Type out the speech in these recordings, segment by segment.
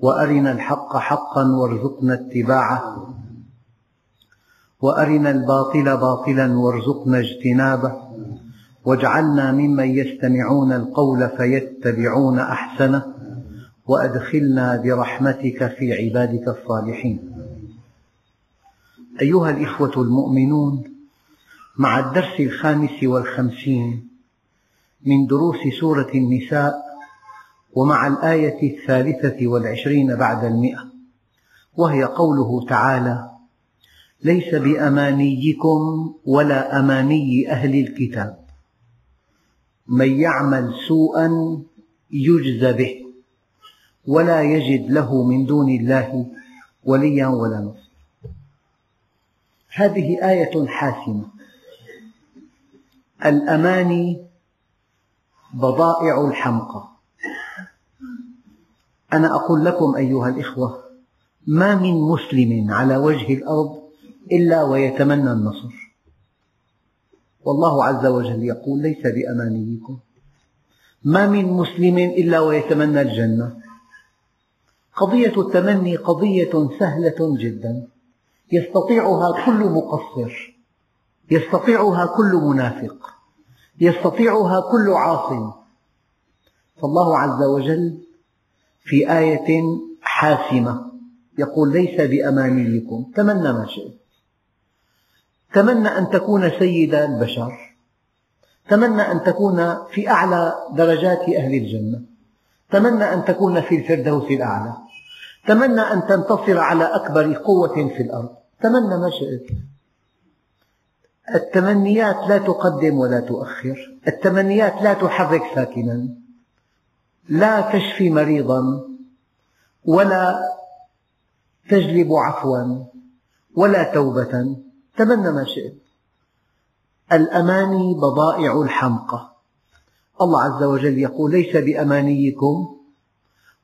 وأرنا الحق حقا وارزقنا اتباعه. وأرنا الباطل باطلا وارزقنا اجتنابه. واجعلنا ممن يستمعون القول فيتبعون أحسنه. وأدخلنا برحمتك في عبادك الصالحين. أيها الإخوة المؤمنون مع الدرس الخامس والخمسين من دروس سورة النساء ومع الآية الثالثة والعشرين بعد المئة. وهي قوله تعالى ليس بأمانيكم ولا أماني أهل الكتاب. من يعمل سوءا يجز به ولا يجد له من دون الله وليا ولا نصيرا هذه آية حاسمة. الأماني بضائع الحمقى. أنا أقول لكم أيها الإخوة ما من مسلم على وجه الأرض إلا ويتمنى النصر. والله عز وجل يقول ليس بأمانيكم. ما من مسلم إلا ويتمنى الجنة. قضية التمني قضية سهلة جدا. يستطيعها كل مقصر. يستطيعها كل منافق. يستطيعها كل عاص فالله عز وجل في آية حاسمة. يقول ليس بأمانيكم. تمنى ما شئت. تمنى أن تكون سيد البشر. تمنى أن تكون في أعلى درجات أهل الجنة. تمنى أن تكون في الفردوس الأعلى. تمنى أن تنتصر على أكبر قوة في الأرض. تمنى ما شئت. التمنيات لا تقدم ولا تؤخر. التمنيات لا تحرك ساكنا. لا تشفي مريضا ولا تجلب عفوا ولا توبة تمنى ما شئت. الأماني بضائع الحمقى. الله عز وجل يقول ليس بأمانيكم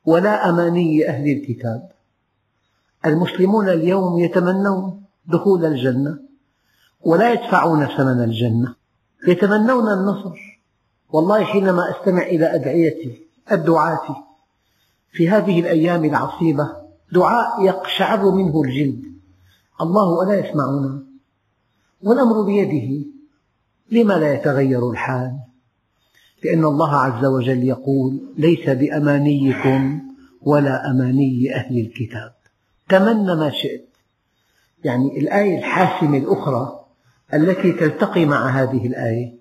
ولا أماني أهل الكتاب. المسلمون اليوم يتمنون دخول الجنة ولا يدفعون ثمن الجنة يتمنون النصر. والله حينما أستمع إلى أدعية الدعاة. في هذه الأيام العصيبة دعاء يقشعر منه الجلد. الله ألا يسمعنا. والأمر بيده. لما لا يتغير الحال؟ لأن الله عز وجل يقول ليس بأمانيكم ولا أماني أهل الكتاب. تمنى ما شئت. يعني الآية الحاسمة الأخرى التي تلتقي مع هذه الآية.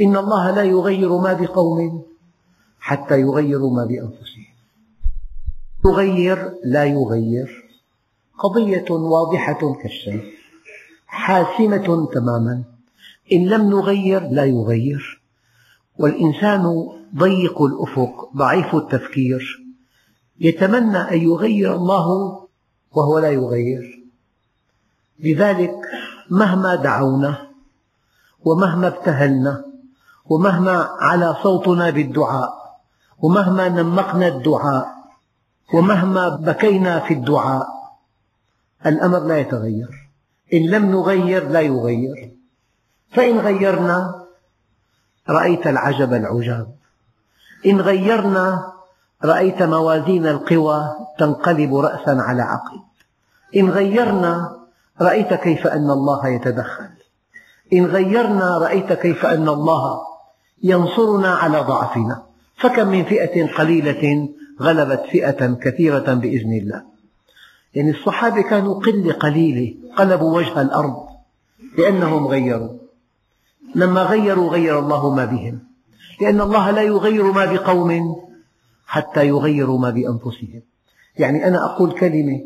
إن الله لا يغير ما بقوم حتى يغيروا ما بأنفسهم. يغير لا يغير. قضية واضحة كالشمس حاسمة تماما. إن لم نغير لا يغير. والإنسان ضيق الأفق ضعيف التفكير. يتمنى أن يغير الله وهو لا يغير. لذلك مهما دعونا ومهما ابتهلنا ومهما على صوتنا بالدعاء ومهما نمقنا الدعاء ومهما بكينا في الدعاء الأمر لا يتغير. إن لم نغير لا يغير. فإن غيرنا رأيت العجب العجاب. إن غيرنا رأيت موازين القوى تنقلب رأسا على عقب. إن غيرنا رأيت كيف أن الله يتدخل. إن غيرنا رأيت كيف أن الله ينصرنا على ضعفنا. فكم من فئة قليلة غلبت فئة كثيرة بإذن الله. يعني الصحابة كانوا قلة قليلة قلبوا وجه الأرض لأنهم غيروا. لما غيروا غير الله ما بهم لأن الله لا يغير ما بقوم حتى يغيروا ما بأنفسهم. يعني أنا أقول كلمة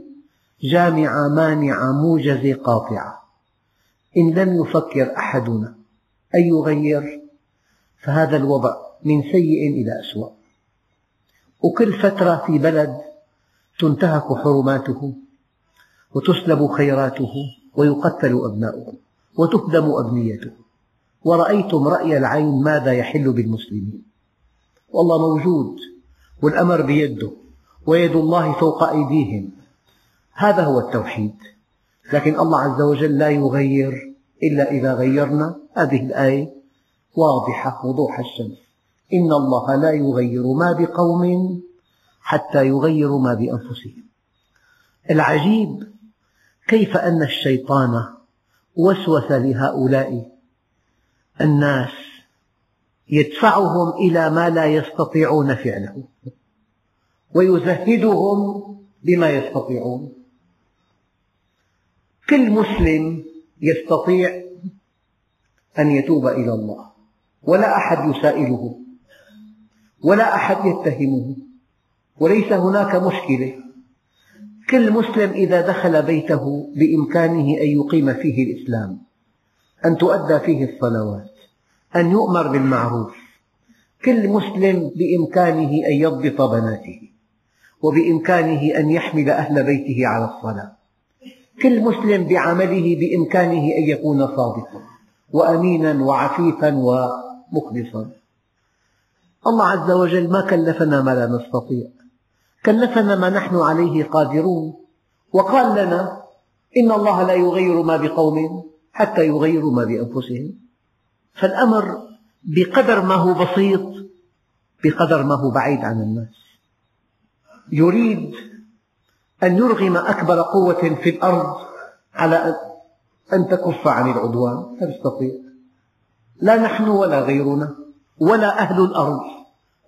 جامعة مانعة موجزة قاطعة. إن لم يفكر أحدنا أن يغير فهذا الوضع من سيء إلى أسوأ. وكل فترة في بلد تنتهك حرماته وتسلب خيراته ويقتل أبناؤه وتهدم أبنيته. ورأيتم رأي العين ماذا يحل بالمسلمين. والله موجود والأمر بيده ويد الله فوق أيديهم. هذا هو التوحيد. لكن الله عز وجل لا يغير إلا إذا غيرنا. هذه الآية واضحة وضوح الشمس. إن الله لا يغير ما بقوم حتى يغيروا ما بأنفسهم. العجيب كيف أن الشيطان وسوس لهؤلاء الناس يدفعهم إلى ما لا يستطيعون فعله ويزهدهم بما يستطيعون. كل مسلم يستطيع أن يتوب إلى الله ولا أحد يسائله. ولا أحد يتهمه. وليس هناك مشكلة. كل مسلم إذا دخل بيته بإمكانه أن يقيم فيه الإسلام أن تؤدى فيه الصلوات أن يؤمر بالمعروف. كل مسلم بإمكانه أن يضبط بناته وبإمكانه أن يحمل أهل بيته على الصلاة. كل مسلم بعمله بإمكانه أن يكون صادقا وأمينا وعفيفا ومخلصا. الله عز وجل ما كلفنا ما لا نستطيع. كلفنا ما نحن عليه قادرون. وقال لنا إن الله لا يغير ما بقوم حتى يغيروا ما بأنفسهم. فالأمر بقدر ما هو بسيط بقدر ما هو بعيد عن الناس. يريد أن يرغم أكبر قوة في الأرض على أن تكف عن العدوان. لا يستطيع لا نحن ولا غيرنا ولا أهل الأرض.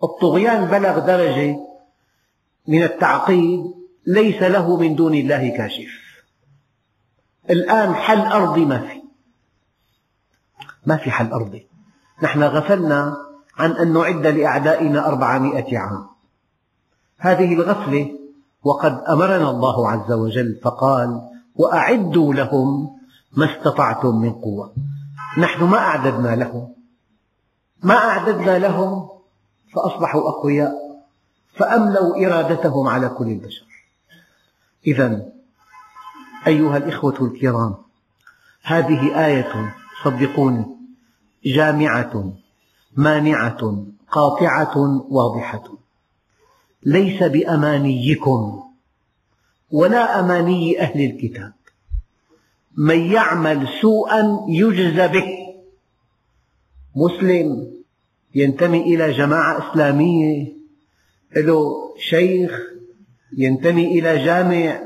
الطغيان بلغ درجة من التعقيد ليس له من دون الله كاشف. الآن حل أرضي ما في. ما في حل أرضي. نحن غفلنا عن أن نعد لأعدائنا أربعمائة عام. هذه الغفلة وقد أمرنا الله عز وجل فقال وأعدوا لهم ما استطعتم من قوة. نحن ما أعددنا لهم. ما أعددنا لهم فأصبحوا أقوياء فأملوا إرادتهم على كل البشر. إذا أيها الإخوة الكرام هذه آية صدقوني جامعة مانعة قاطعة واضحة. ليس بأمانيكم ولا أماني أهل الكتاب. من يعمل سوءا يجز به. مسلم ينتمي إلى جماعة إسلامية. له شيخ ينتمي إلى جامع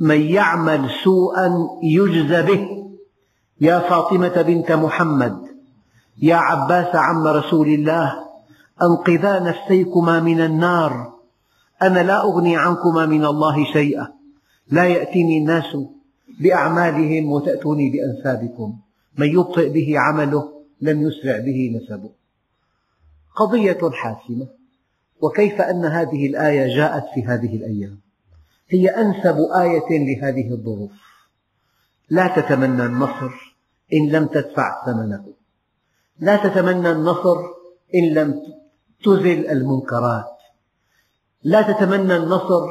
من يعمل سوءا يجز به. يا فاطمة بنت محمد يا عباس عم رسول الله أنقذا نفسيكما من النار. أنا لا أغني عنكما من الله شيئا. لا يأتيني الناس بأعمالهم وتأتوني بأنسابكم. من يبطئ به عمله لم يسرع به نسبه. قضية حاسمة. وكيف أن هذه الآية جاءت في هذه الأيام؟ هي أنسب آية لهذه الظروف. لا تتمنى النصر إن لم تدفع ثمنه. لا تتمنى النصر إن لم تزل المنكرات. لا تتمنى النصر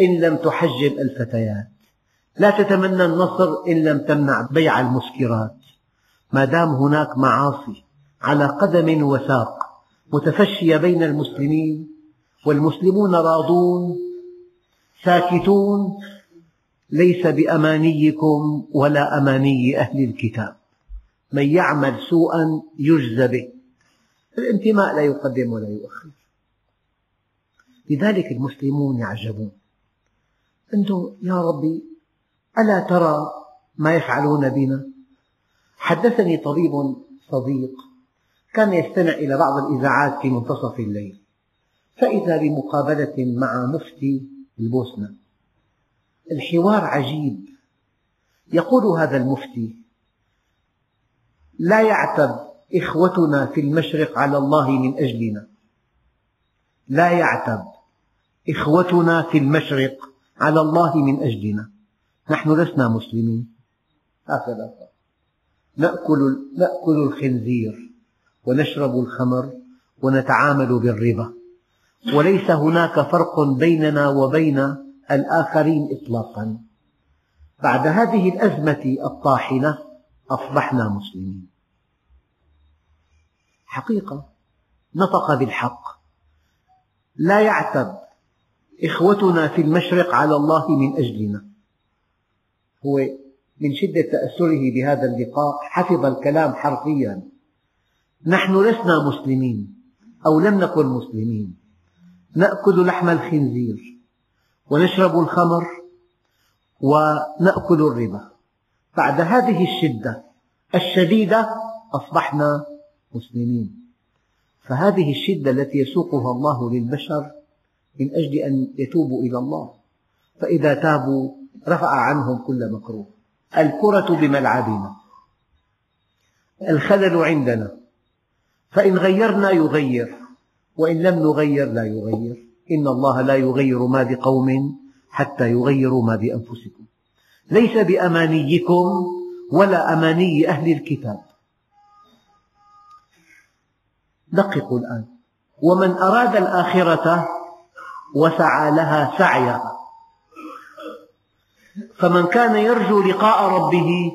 إن لم تحجب الفتيات. لا تتمنى النصر إن لم تمنع بيع المسكرات. ما دام هناك معاصي على قدم وساق متفشية بين المسلمين والمسلمون راضون ساكتون ليس بأمانيكم ولا أماني أهل الكتاب. من يعمل سوءا يجزى به. الانتماء لا يقدم ولا يؤخر. لذلك المسلمون يعجبون. أنتم يا ربي ألا ترى ما يفعلون بنا؟ حدثني طبيب صديق كان يستمع إلى بعض الإذاعات في منتصف الليل. فإذا بمقابلة مع مفتي البوسنة. الحوار عجيب. يقول هذا المفتي لا يعتب إخوتنا في المشرق على الله من أجلنا. لا يعتب إخوتنا في المشرق على الله من أجلنا. نحن لسنا مسلمين. هكذا نأكل, نأكل الخنزير. ونشرب الخمر ونتعامل بالربا. وليس هناك فرق بيننا وبين الآخرين إطلاقا. بعد هذه الأزمة الطاحنة أصبحنا مسلمين. حقيقة نطق بالحق. لا يعتب إخوتنا في المشرق على الله من أجلنا. هو من شدة تأثره بهذا اللقاء حفظ الكلام حرفيا. نحن لسنا مسلمين أو لم نكن مسلمين. نأكل لحم الخنزير ونشرب الخمر ونأكل الربا. بعد هذه الشدة الشديدة أصبحنا مسلمين. فهذه الشدة التي يسوقها الله للبشر من أجل أن يتوبوا إلى الله. فإذا تابوا رفع عنهم كل مكروه. الكرة بملعبنا. الخلل عندنا. فإن غيرنا يغير وإن لم نغير لا يغير. إن الله لا يغير ما بقوم حتى يغيروا ما بأنفسكم. ليس بأمانيكم ولا أماني أهل الكتاب. دققوا الآن. ومن أراد الآخرة وسعى لها سعيها. فمن كان يرجو لقاء ربه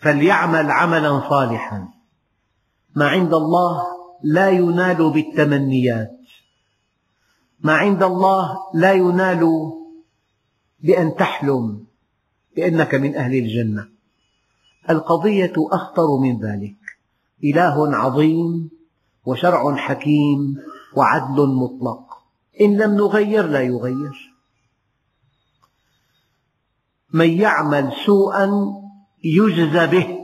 فليعمل عملا صالحا. ما عند الله لا ينال بالتمنيات. ما عند الله لا ينال بأن تحلم بأنك من أهل الجنة. القضية أخطر من ذلك. إله عظيم وشرع حكيم وعدل مطلق. إن لم نغير لا يغير. من يعمل سوءا يجزى به.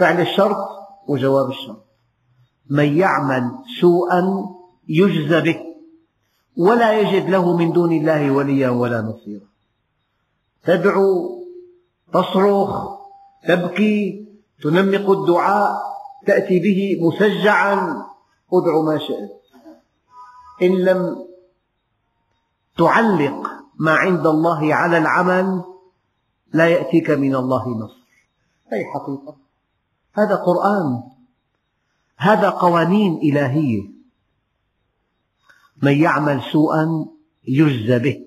فعل الشرط وجواب الشرط. من يعمل سوءا يجزى به ولا يجد له من دون الله وليا ولا نصيرا. تدعو تصرخ تبكي تنمق الدعاء تأتي به مسجعا ادع ما شئت. إن لم تعلق ما عند الله على العمل لا يأتيك من الله نصر. هذه حقيقة؟ هذا قرآن. هذا قوانين إلهية. من يعمل سوءا يجزى به.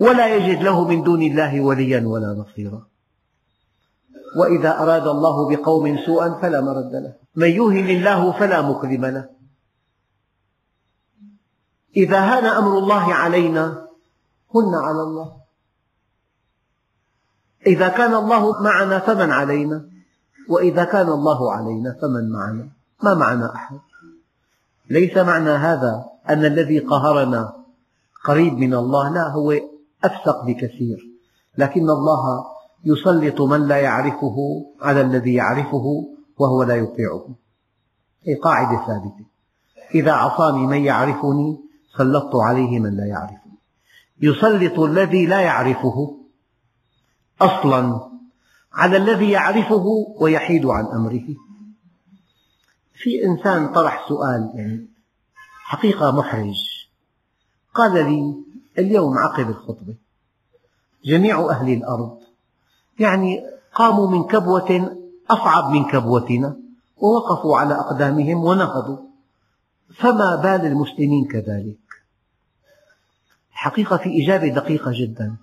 ولا يجد له من دون الله وليا ولا نصيرا. وإذا أراد الله بقوم سوءا فلا مرد له. من يهن الله فلا مكرم له. إذا هان أمر الله علينا هن على الله. إذا كان الله معنا فمن علينا؟ وإذا كان الله علينا فمن معنا؟ ما معنا أحد؟ ليس معنى هذا أن الذي قهرنا قريب من الله لا هو أفسق بكثير. لكن الله يسلط من لا يعرفه على الذي يعرفه وهو لا يطيعه. هي قاعدة ثابتة. إذا عصاني من يعرفني سلطت عليه من لا يعرفني. يسلط الذي لا يعرفه. أصلا على الذي يعرفه ويحيد عن أمره. في إنسان طرح سؤال يعني حقيقة محرج. قال لي اليوم عقب الخطبة جميع أهل الأرض يعني قاموا من كبوة أصعب من كبوتنا ووقفوا على أقدامهم ونهضوا فما بال المسلمين كذلك؟ الحقيقة في إجابة دقيقة جدا.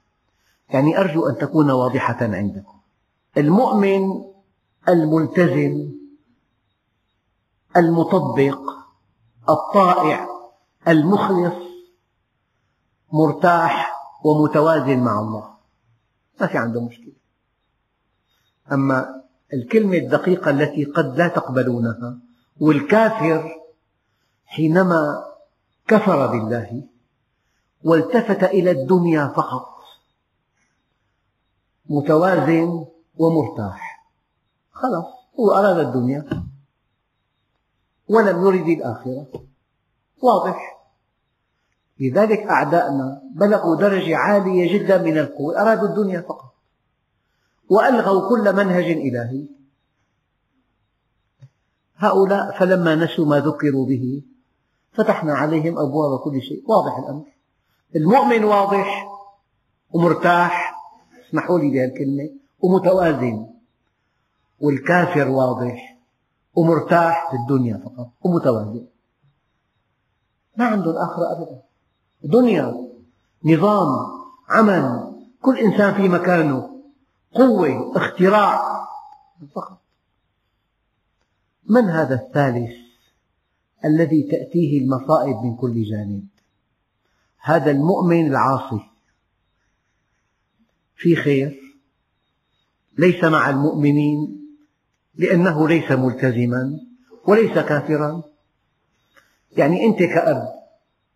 يعني أرجو أن تكون واضحة عندكم. المؤمن الملتزم المطبق الطائع المخلص مرتاح ومتوازن مع الله. ما في عنده مشكلة. أما الكلمة الدقيقة التي قد لا تقبلونها والكافر حينما كفر بالله والتفت إلى الدنيا فقط متوازن ومرتاح. خلاص هو أراد الدنيا. ولم يرد الآخرة. واضح. لذلك أعداءنا بلغوا درجة عالية جدا من القوة. أرادوا الدنيا فقط. وألغوا كل منهج إلهي. هؤلاء فلما نسوا ما ذكروا به فتحنا عليهم أبواب كل شيء. واضح الأمر. المؤمن واضح ومرتاح. اسمحوا لي بهالكلمة. ومتوازن. والكافر واضح. ومرتاح في الدنيا فقط. ومتوازن. ما عنده الآخرة أبدا. دنيا نظام عمل كل إنسان في مكانه. قوة اختراع. فقط. من هذا الثالث الذي تأتيه المصائب من كل جانب؟ هذا المؤمن العاصي. في خير. ليس مع المؤمنين لأنه ليس ملتزما وليس كافرا. يعني أنت كأب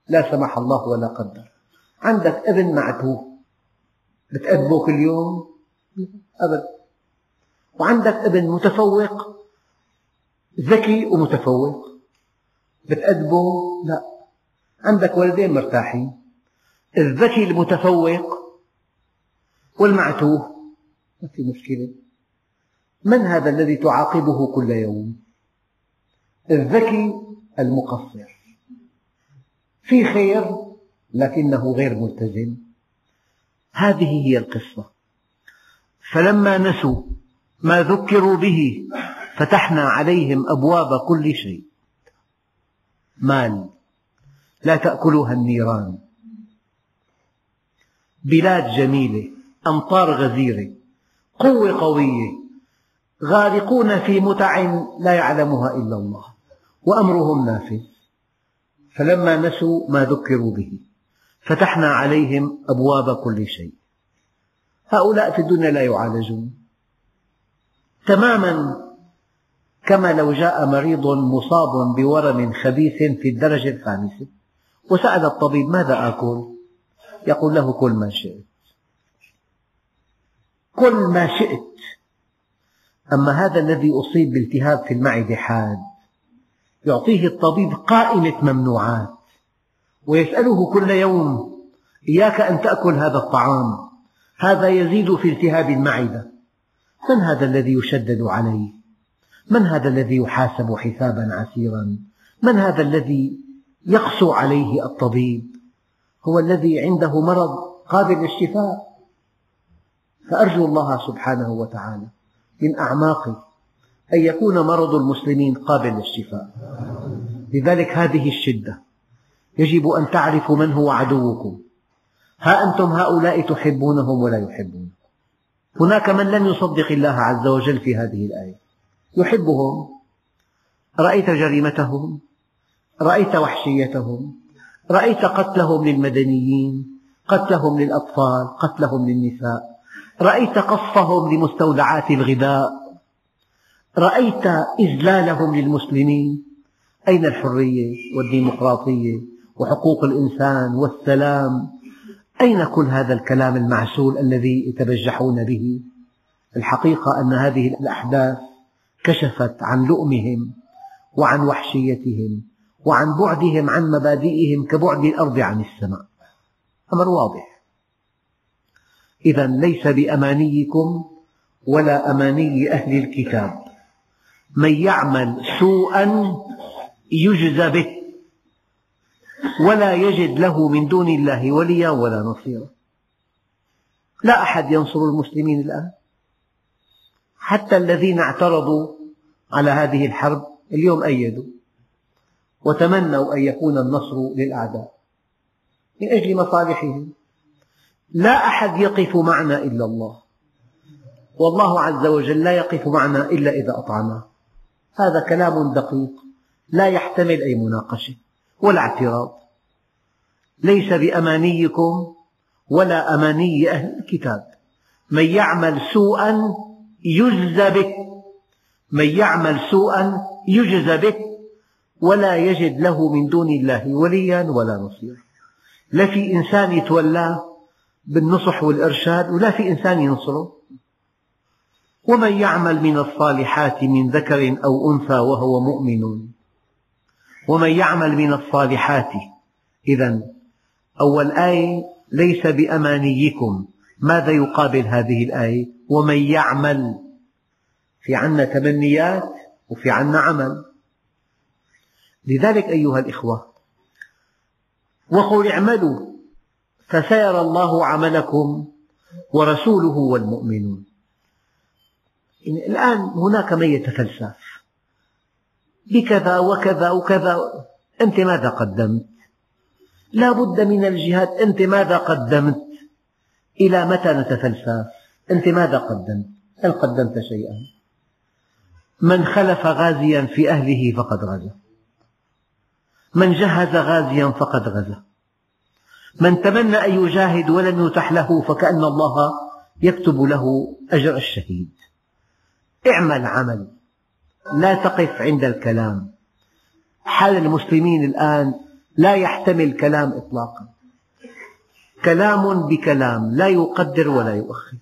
لا سمح الله ولا قدر. عندك أبن معتوه بتأدبه كل يوم؟ أبدا وعندك أبن متفوق ذكي ومتفوق بتأدبه؟ لا. عندك ولدين مرتاحين. الذكي المتفوق والمعتوه. ما في مشكلة. من هذا الذي تعاقبه كل يوم؟ الذكي المقصر. في خير لكنه غير ملتزم. هذه هي القصة. فلما نسوا ما ذكروا به فتحنا عليهم أبواب كل شيء. مال. لا تأكلها النيران. بلاد جميلة. أمطار غزيرة قوة قوية. غارقون في متع لا يعلمها إلا الله وأمرهم نافذ. فلما نسوا ما ذكروا به فتحنا عليهم أبواب كل شيء. هؤلاء في الدنيا لا يعالجون. تماما كما لو جاء مريض مصاب بورم خبيث في الدرجة الخامسة وسأل الطبيب ماذا آكل؟ يقول له كل ما شئت. كل ما شئت. أما هذا الذي أصيب بالتهاب في المعدة حاد يعطيه الطبيب قائمة ممنوعات ويسأله كل يوم إياك أن تأكل هذا الطعام هذا يزيد في التهاب المعدة من هذا الذي يشدد عليه؟ من هذا الذي يحاسب حسابا عسيرا؟ من هذا الذي يقسو عليه الطبيب؟ هو الذي عنده مرض قابل للشفاء. فأرجو الله سبحانه وتعالى من أعماقي أن يكون مرض المسلمين قابل للشفاء. لذلك هذه الشدة. يجب أن تعرفوا من هو عدوكم. ها أنتم هؤلاء تحبونهم ولا يحبونكم. هناك من لم يصدق الله عز وجل في هذه الآية. يحبهم. رأيت جريمتهم. رأيت وحشيتهم. رأيت قتلهم للمدنيين. قتلهم للأطفال. قتلهم للنساء. رأيت قصفهم لمستودعات الغذاء. رأيت إذلالهم للمسلمين. أين الحرية والديمقراطية وحقوق الإنسان والسلام؟ أين كل هذا الكلام المعسول الذي يتبجحون به؟ الحقيقة أن هذه الأحداث كشفت عن لؤمهم وعن وحشيتهم وعن بعدهم عن مبادئهم كبعد الأرض عن السماء. أمر واضح. إذا ليس بأمانيكم ولا أماني أهل الكتاب. من يعمل سوءا يجزى به ولا يجد له من دون الله وليا ولا نصيرا. لا أحد ينصر المسلمين الآن. حتى الذين اعترضوا على هذه الحرب اليوم أيدوا وتمنوا أن يكون النصر للأعداء من أجل مصالحهم. لا أحد يقف معنا إلا الله. والله عز وجل لا يقف معنا إلا إذا أطعناه هذا كلام دقيق. لا يحتمل أي مناقشة ولا اعتراض. ليس بأمانيكم ولا أماني أهل الكتاب. من يعمل سوءا يجزى به. من يعمل سوءا يجزى به. ولا يجد له من دون الله وليا ولا نصيرا. لا في إنسان يتولاه بالنصح والإرشاد ولا في إنسان ينصره. ومن يعمل من الصالحات من ذكر أو أنثى وهو مؤمن. ومن يعمل من الصالحات إذا أول آية ليس بأمانيكم. ماذا يقابل هذه الآية؟ ومن يعمل في عنا تمنيات وفي عنا عمل. لذلك أيها الإخوة وقل اعملوا. فسيرى الله عملكم ورسوله والمؤمنون. يعني الآن هناك من يتفلسف. بكذا وكذا وكذا. أنت ماذا قدمت؟ لا بد من الجهاد. أنت ماذا قدمت؟ إلى متى نتفلسف؟ أنت ماذا قدمت؟ هل قدمت شيئا؟ من خلف غازيا في أهله فقد غزا. من جهز غازيا فقد غزا. من تمنى أن يجاهد ولم يتح له فكأن الله يكتب له أجر الشهيد. اعمل عمل لا تقف عند الكلام. حال المسلمين الآن لا يحتمل كلام إطلاقا. كلام بكلام لا يقدر ولا يؤخر.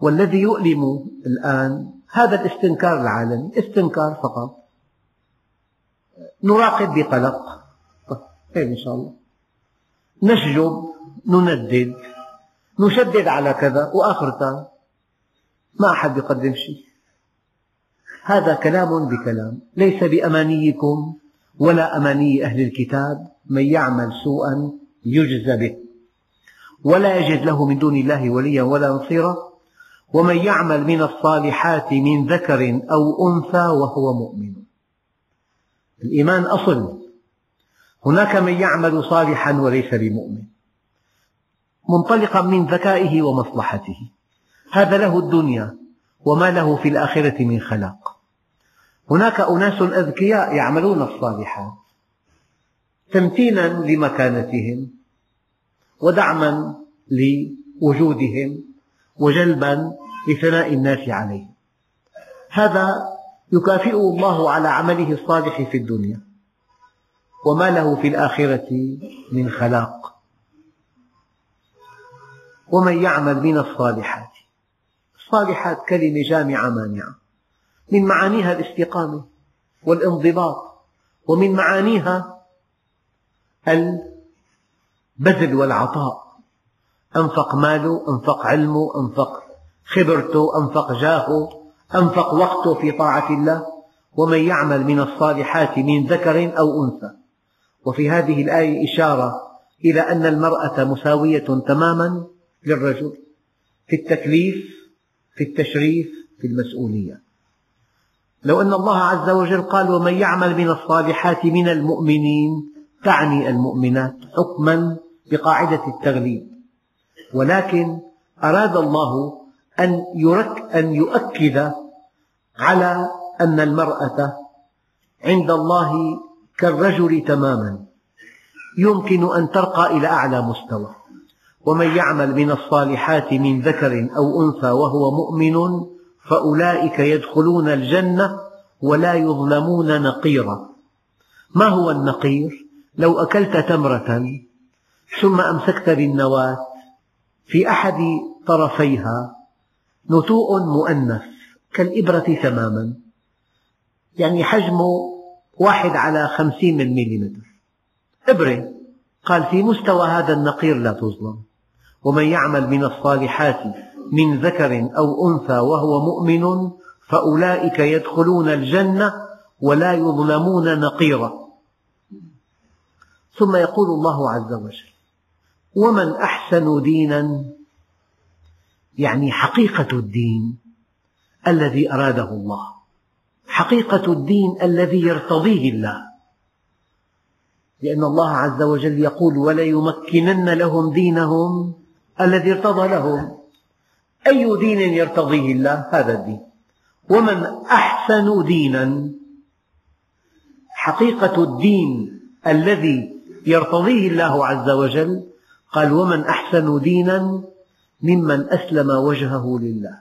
والذي يؤلم الآن هذا الاستنكار العالمي استنكار فقط. نراقب بقلق. طيب إن شاء الله. نشجب نندد نشدد على كذا وآخرتها ما أحد يقدم شيء. هذا كلام بكلام. ليس بأمانيكم ولا أماني أهل الكتاب. من يعمل سوءا يجزى به. ولا يجد له من دون الله وليا ولا نصيرا. ومن يعمل من الصالحات من ذكر أو أنثى وهو مؤمن. الإيمان أصل. هناك من يعمل صالحا وليس بمؤمن. منطلقا من ذكائه ومصلحته. هذا له الدنيا وما له في الآخرة من خلاق. هناك أناس أذكياء يعملون الصالحات. تمتينا لمكانتهم ودعما لوجودهم وجلبا لثناء الناس عليه هذا يكافئه الله على عمله الصالح في الدنيا. وما له في الآخرة من خلاق. ومن يعمل من الصالحات. الصالحات كلمة جامعة مانعة. من معانيها الاستقامة والانضباط ومن معانيها البذل والعطاء. أنفق ماله أنفق علمه أنفق خبرته أنفق جاهه أنفق وقته في طاعة الله. ومن يعمل من الصالحات من ذكر أو أنثى. وفي هذه الآية إشارة إلى أن المرأة مساوية تماما للرجل في التكليف في التشريف في المسؤولية. لو أن الله عز وجل قال ومن يعمل من الصالحات من المؤمنين تعني المؤمنات حكما بقاعدة التغليب. ولكن أراد الله أن, أن يؤكد على أن المرأة عند الله كالرجل تماما. يمكن أن ترقى إلى أعلى مستوى. ومن يعمل من الصالحات من ذكر أو أنثى وهو مؤمن فأولئك يدخلون الجنة ولا يظلمون نقيرا. ما هو النقير؟ لو أكلت تمرة ثم أمسكت بالنواة في أحد طرفيها نتوء مؤنث كالإبرة تماما. يعني حجمه واحد على خمسين من مليمتر. إبرة قال في مستوى هذا النقير لا تظلم. ومن يعمل من الصالحات من ذكر أو أنثى وهو مؤمن فأولئك يدخلون الجنة ولا يظلمون نقيرا. ثم يقول الله عز وجل ومن أحسن دينا يعني حقيقة الدين الذي أراده الله. حقيقة الدين الذي يرتضيه الله. لأن الله عز وجل يقول وليمكنن لهم دينهم الذي ارتضى لهم. أي دين يرتضيه الله؟ هذا الدين. ومن أحسن دينا؟ حقيقة الدين الذي يرتضيه الله عز وجل. قال ومن أحسن دينا؟ ممن أسلم وجهه لله.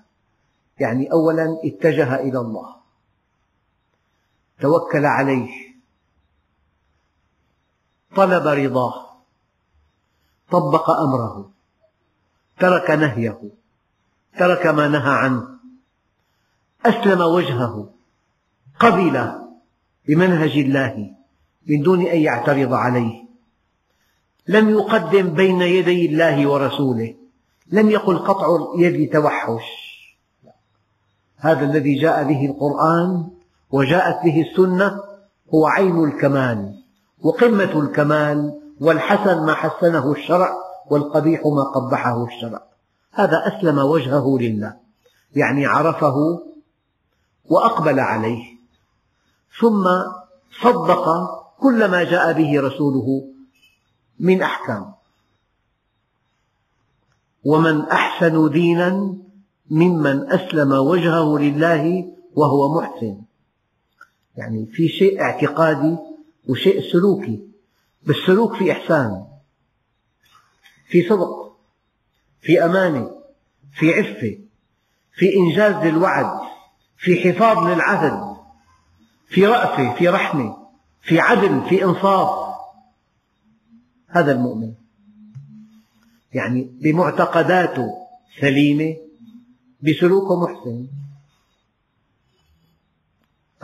يعني أولا اتجه إلى الله. توكل عليه. طلب رضاه. طبق أمره. ترك نهيه. ترك ما نهى عنه. أسلم وجهه. قبل بمنهج الله من دون أن يعترض عليه. لم يقدم بين يدي الله ورسوله. لم يقل قطع اليد توحش. هذا الذي جاء به القرآن وجاءت به السنة هو عين الكمال وقمة الكمال والحسن ما حسنه الشرع والقبيح ما قبحه الشرع. هذا أسلم وجهه لله يعني عرفه وأقبل عليه ثم صدق كل ما جاء به رسوله من أحكام. ومن أحسن دينا ممن أسلم وجهه لله وهو محسن. يعني في شيء اعتقادي وشيء سلوكي بالسلوك في إحسان في صدق في أمانة في عفة في إنجاز للوعد في حفاظ للعهد في رأفة في رحمة في عدل في إنصاف. هذا المؤمن. يعني بمعتقداته سليمة بسلوكه محسن.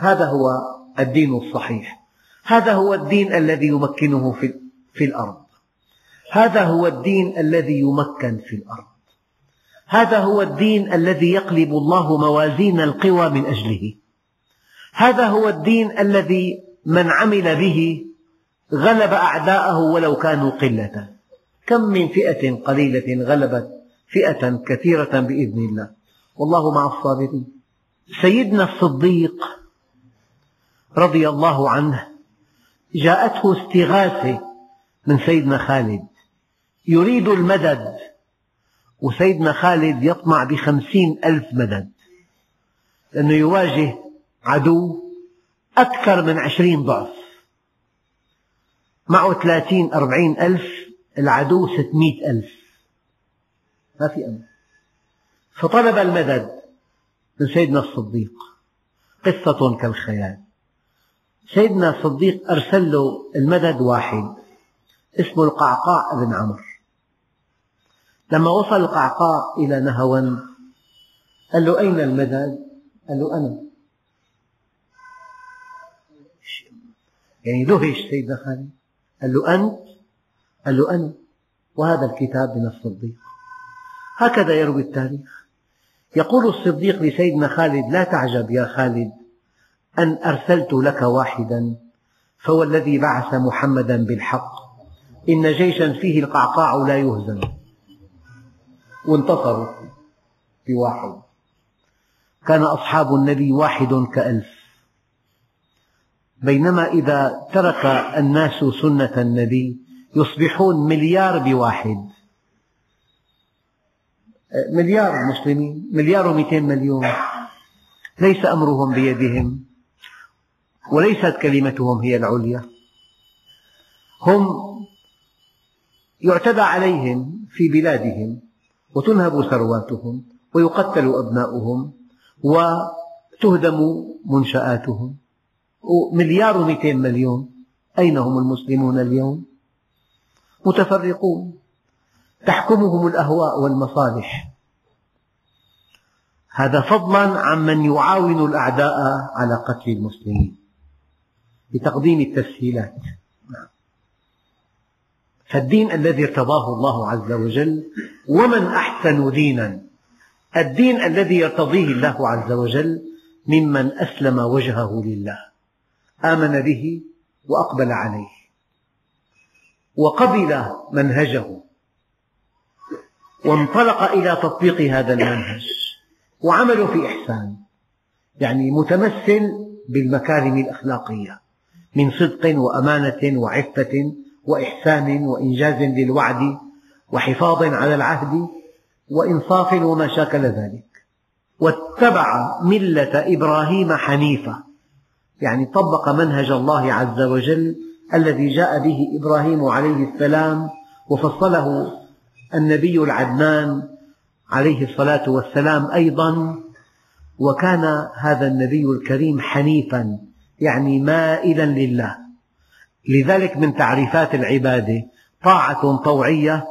هذا هو الدين الصحيح. هذا هو الدين الذي يمكنه في الأرض. هذا هو الدين الذي يمكن في الأرض. هذا هو الدين الذي يقلب الله موازين القوى من أجله. هذا هو الدين الذي من عمل به غلب أعداءه ولو كانوا قلة. كم من فئة قليلة غلبت فئة كثيرة بإذن الله. والله مع الصابرين. سيدنا الصديق رضي الله عنه جاءته استغاثة من سيدنا خالد. يريد المدد وسيدنا خالد يطمع بخمسين ألف مدد لأنه يواجه عدو أكثر من عشرين ضعف. معه ثلاثين أربعين ألف العدو ستمئة ألف. ما في أمل. فطلب المدد من سيدنا الصديق. قصة كالخيال. سيدنا الصديق أرسل له المدد واحد اسمه القعقاع بن عمرو. لما وصل القعقاع إلى نهوند قال له أين المدد؟ قال له أنا. يعني دهش سيدنا خالد. قال له أنت؟ قال له أنا. وهذا الكتاب من الصديق. هكذا يروي التاريخ. يقول الصديق لسيدنا خالد لا تعجب يا خالد أن أرسلت لك واحدا فهو الذي بعث محمدا بالحق. إن جيشا فيه القعقاع لا يهزم. وانتصروا بواحد. كان أصحاب النبي واحد كألف. بينما إذا ترك الناس سنة النبي يصبحون مليار بواحد. مليار مسلمين مليار ومئتين مليون. ليس أمرهم بيدهم. وليست كلمتهم هي العليا. هم يعتدى عليهم في بلادهم وتنهب ثرواتهم ويقتل أبناؤهم وتهدم منشآتهم. مليار ومئتين مليون. أين هم المسلمون اليوم؟ متفرقون. تحكمهم الأهواء والمصالح. هذا فضلا عمن يعاون الأعداء على قتل المسلمين. بتقديم التسهيلات. فالدين الذي ارتضاه الله عز وجل ومن أحسن دينا الدين الذي يرتضيه الله عز وجل ممن أسلم وجهه لله آمن به وأقبل عليه وقبل منهجه وانطلق إلى تطبيق هذا المنهج وعمله في إحسان يعني متمثل بالمكارم الأخلاقية. من صدق وأمانة وعفة وإحسان وإنجاز للوعد وحفاظ على العهد وإنصاف وما شاكل ذلك. واتبع ملة إبراهيم حنيفة. يعني طبق منهج الله عز وجل الذي جاء به إبراهيم عليه السلام وفصله النبي العدنان عليه الصلاة والسلام أيضا. وكان هذا النبي الكريم حنيفا. يعني مائلا لله. لذلك من تعريفات العبادة طاعة طوعية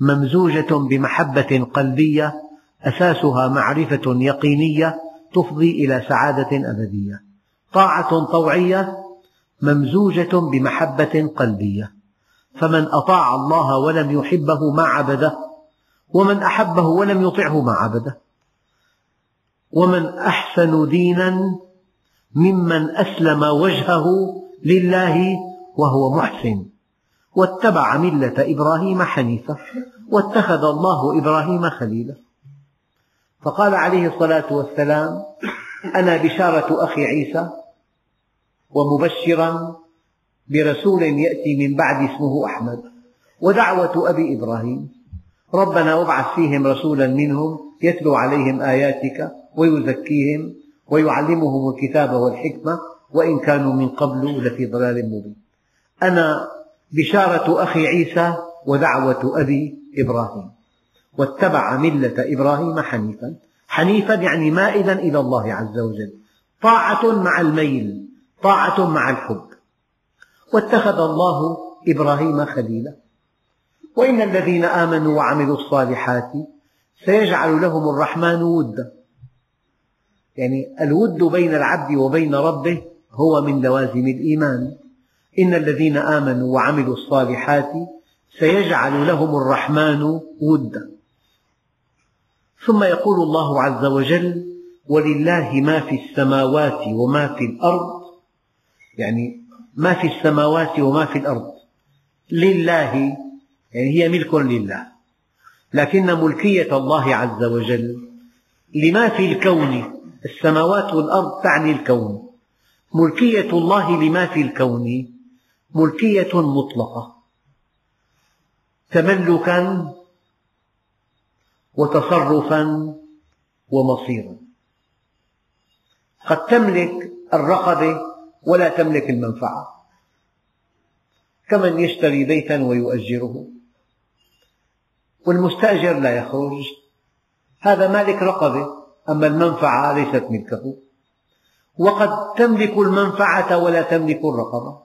ممزوجة بمحبة قلبية أساسها معرفة يقينية تفضي إلى سعادة أبدية. طاعة طوعية ممزوجة بمحبة قلبية. فمن أطاع الله ولم يحبه ما عبده ومن أحبه ولم يطعه ما عبده. ومن أحسن دينا ممن أسلم وجهه لله وهو محسن. واتبع ملة إبراهيم حنيفا واتخذ الله إبراهيم خليلا. فقال عليه الصلاة والسلام أنا بشارة أخي عيسى ومبشرا برسول يأتي من بعد اسمه أحمد ودعوة أبي إبراهيم. ربنا وابعث فيهم رسولا منهم يتلو عليهم آياتك ويزكيهم ويعلمهم الكتاب والحكمة وإن كانوا من قبل لفي ضلال مبين. أنا بشارة أخي عيسى ودعوة أبي إبراهيم. واتبع ملة إبراهيم حنيفا. حنيفا يعني مائلا إلى الله عز وجل. طاعة مع الميل طاعة مع الحب. واتخذ الله إبراهيم خليلا. وإن الذين آمنوا وعملوا الصالحات سيجعل لهم الرحمن ودا. يعني الود بين العبد وبين ربه هو من لوازم الإيمان. إن الذين آمنوا وعملوا الصالحات سيجعل لهم الرحمن ودا. ثم يقول الله عز وجل ولله ما في السماوات وما في الأرض. يعني ما في السماوات وما في الأرض. لله يعني هي ملك لله. لكن ملكية الله عز وجل. لما في الكون؟ السماوات والأرض تعني الكون. ملكية الله لما في الكون؟ ملكية مطلقة. تملكا وتصرفا ومصيرا. قد تملك الرقبة ولا تملك المنفعة. كمن يشتري بيتا ويؤجره. والمستأجر لا يخرج. هذا مالك رقبة. أما المنفعة ليست ملكه وقد تملك المنفعة ولا تملك الرقبة.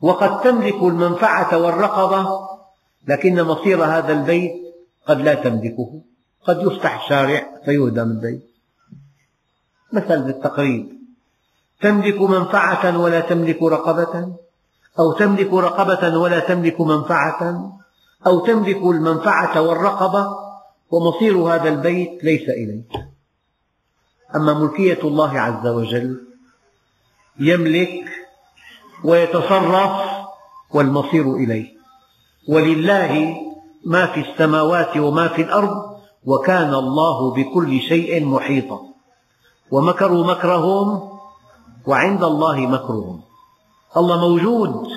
وقد تملك المنفعة والرقبة لكن مصير هذا البيت قد لا تملكه. قد يفتح شارع فيهدم البيت. مثل بالتقريب. تملك منفعة ولا تملك رقبة أو تملك رقبة ولا تملك منفعة أو تملك المنفعة والرقبة ومصير هذا البيت ليس إليك أما ملكية الله عز وجل يملك ويتصرف والمصير إليه. ولله ما في السماوات وما في الأرض وكان الله بكل شيء محيطا. ومكروا مكرهم وعند الله مكرهم. الله موجود.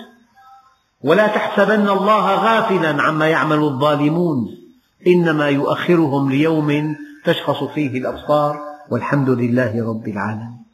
ولا تحسبن الله غافلا عما يعمل الظالمون. إنما يؤخرهم ليوم تشخص فيه الأبصار والحمد لله رب العالمين.